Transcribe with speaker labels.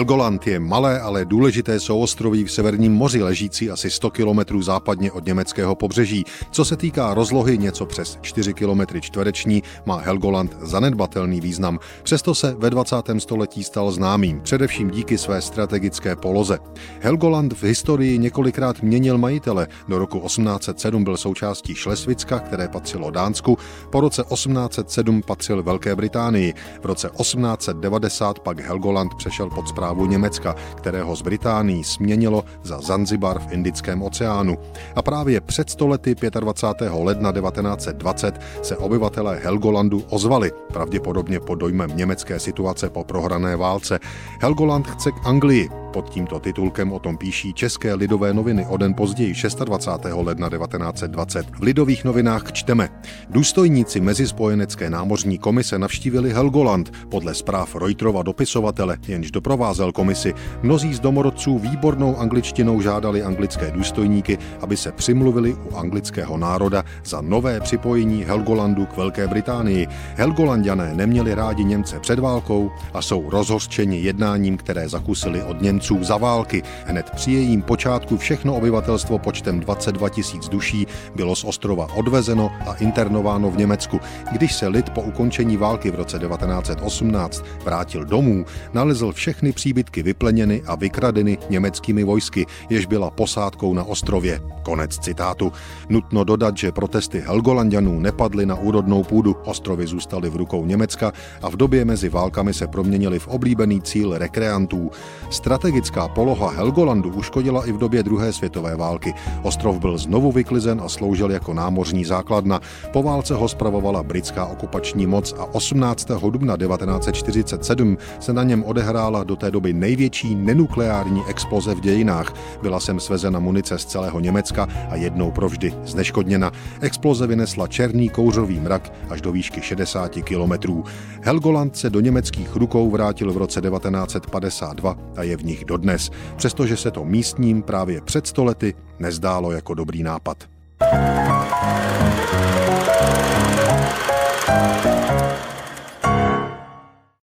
Speaker 1: Helgoland je malé, ale důležité souostroví v Severním moři, ležící asi 100 km západně od německého pobřeží. Co se týká rozlohy něco přes 4 km čtvereční, má Helgoland zanedbatelný význam. Přesto se ve 20. století stal známým, především díky své strategické poloze. Helgoland v historii několikrát měnil majitele. Do roku 1807 byl součástí Šlesvicka, které patřilo Dánsku, po roce 1807 patřil Velké Británii. V roce 1890 pak Helgoland přešel pod zprávu Německa, kterého z Británii směnilo za Zanzibar v Indickém oceánu. A právě před stolety 25. ledna 1920 se obyvatelé Helgolandu ozvali, pravděpodobně pod dojmem německé situace po prohrané válce. Helgoland chce k Anglii, pod tímto titulkem o tom píší České lidové noviny o den později 26. ledna 1920. V lidových novinách čteme. Důstojníci mezispojenecké námořní komise navštívili Helgoland. Podle zpráv Reuterova dopisovatele, jenž doprovázel komisi, mnozí z domorodců výbornou angličtinou žádali anglické důstojníky, aby se přimluvili u anglického národa za nové připojení Helgolandu k Velké Británii. Helgolandiané neměli rádi Němce před válkou a jsou rozhořčeni jednáním, které zakusili od Němců Němců za války. Hned při jejím počátku všechno obyvatelstvo počtem 22 tisíc duší bylo z ostrova odvezeno a internováno v Německu. Když se lid po ukončení války v roce 1918 vrátil domů, nalezl všechny příbytky vypleněny a vykradeny německými vojsky, jež byla posádkou na ostrově. Konec citátu. Nutno dodat, že protesty Helgolandianů nepadly na úrodnou půdu, ostrovy zůstaly v rukou Německa a v době mezi válkami se proměnily v oblíbený cíl rekreantů. Strate Strategická poloha Helgolandu uškodila i v době druhé světové války. Ostrov byl znovu vyklizen a sloužil jako námořní základna. Po válce ho spravovala britská okupační moc a 18. dubna 1947 se na něm odehrála do té doby největší nenukleární exploze v dějinách. Byla sem svezena munice z celého Německa a jednou provždy zneškodněna. Exploze vynesla černý kouřový mrak až do výšky 60 kilometrů. Helgoland se do německých rukou vrátil v roce 1952 a je v nich nich dodnes, přestože se to místním právě před stolety nezdálo jako dobrý nápad. thank you